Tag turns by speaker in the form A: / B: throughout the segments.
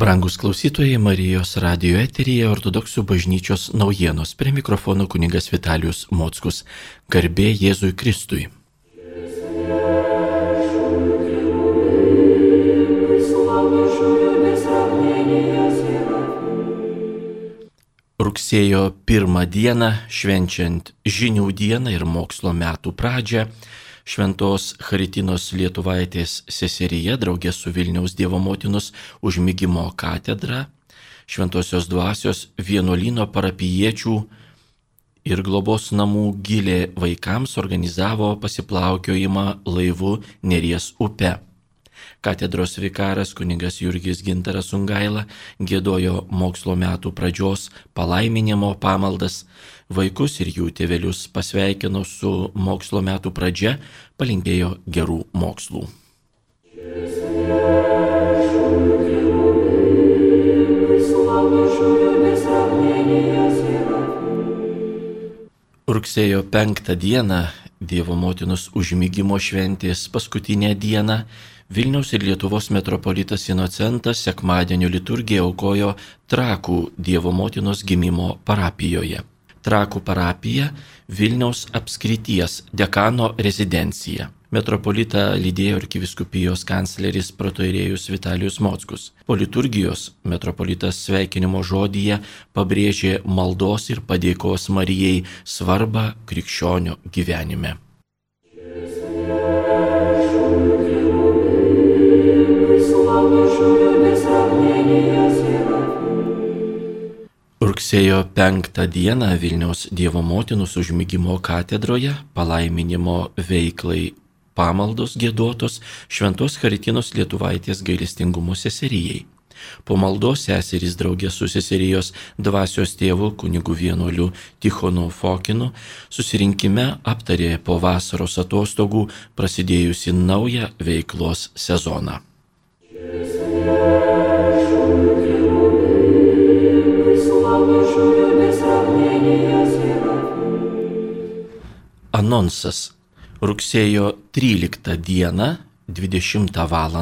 A: Brangus klausytojai Marijos radio eteryje ortodoksų bažnyčios naujienos. Prie mikrofono kuningas Vitalius Mockus. Garbė Jėzui Kristui. Rugsėjo pirmą dieną, švenčiant žinių dieną ir mokslo metų pradžią, Šventos Haritinos Lietuvaitės seseryje draugė su Vilniaus Dievo motinos užmygimo katedra, Šventosios dvasios vienuolino parapiečių ir globos namų gilė vaikams organizavo pasiplaukiojimą laivu Neries upe. Katedros vikaras kunigas Jurgis Gintaras Ungaila gėdojo mokslo metų pradžios palaiminimo pamaldas, Vaikus ir jų tėvelius pasveikino su mokslo metų pradžia, palinkėjo gerų mokslų. Rugsėjo penktą dieną Dievo motinos užmygimo šventės paskutinę dieną Vilniaus ir Lietuvos metropolitas Inocentas sekmadienio liturgiją aukojo Trakų Dievo motinos gimimo parapijoje. Trakų parapija Vilniaus apskrities dekano rezidencija. Metropolitą lydėjo arkiviskupijos kancleris protoirėjus Vitalijus Mockus. Po liturgijos metropolitas sveikinimo žodyje pabrėžė maldos ir padėkos Marijai svarbą krikščionio gyvenime. Rugsėjo 5 dieną Vilniaus Dievo motinos užmygimo katedroje palaiminimo veiklai pamaldos gėdotos Šventos Haritinos Lietuvaitės gailestingumo seserijai. Po maldos seserys draugė su seserijos dvasios tėvu kunigu vienuoliu Tichonu Fokinu susirinkime aptarė po vasaros atostogų prasidėjusi naują veiklos sezoną. Anonsas. Rugsėjo 13 dieną 20 val.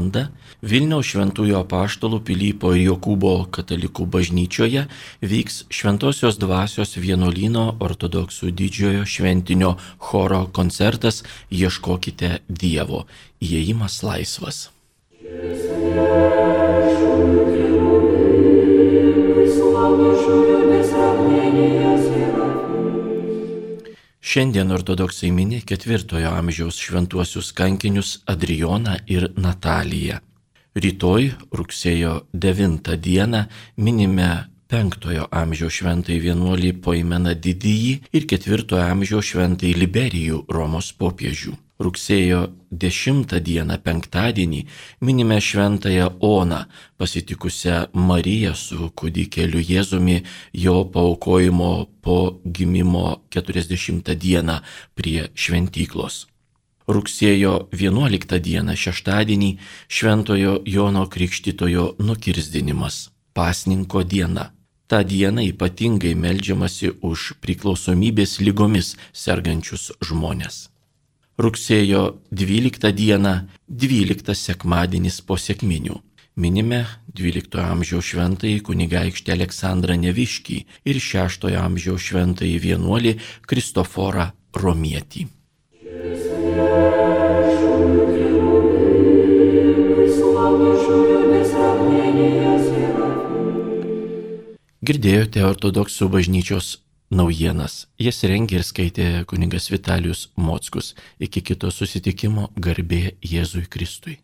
A: Vilniaus Šventųjų apaštalų Pilypo ir Jokūbo katalikų bažnyčioje vyks Šventosios dvasios vienuolino ortodoksų didžiojo šventinio choro koncertas Ieškokite Dievo. Įėjimas laisvas. Šiandien ortodoksai mini ketvirtojo amžiaus šventuosius kankinius Adrijoną ir Nataliją. Rytoj, rugsėjo 9 dieną, minime penktojo amžiaus šventai vienuolį Poimeną didįjį ir ketvirtojo amžiaus šventai Liberijų Romos popiežių rugsėjo 10 dieną penktadienį minime šventąją Oną, pasitikusią Mariją su kūdikėliu Jėzumi jo paukojimo po gimimo 40 dieną prie šventyklos. Rugsėjo 11 dieną šeštadienį šventojo Jono Krikštitojo nukirzdinimas - pasninko diena. Ta diena ypatingai melžiamasi už priklausomybės lygomis sergančius žmonės rugsėjo 12 dieną, 12 sekmadienis po sėkminių. Minime 12 amžiaus šventąjį kunigaikštį Aleksandrą Neviškį ir 6 amžiaus šventąjį vienuolį Kristoforą Romietį. Girdėjote ortodoksų bažnyčios naujienas. Jas rengė ir skaitė kuningas Vitalijus Mockus. Iki kito susitikimo garbė Jėzui Kristui.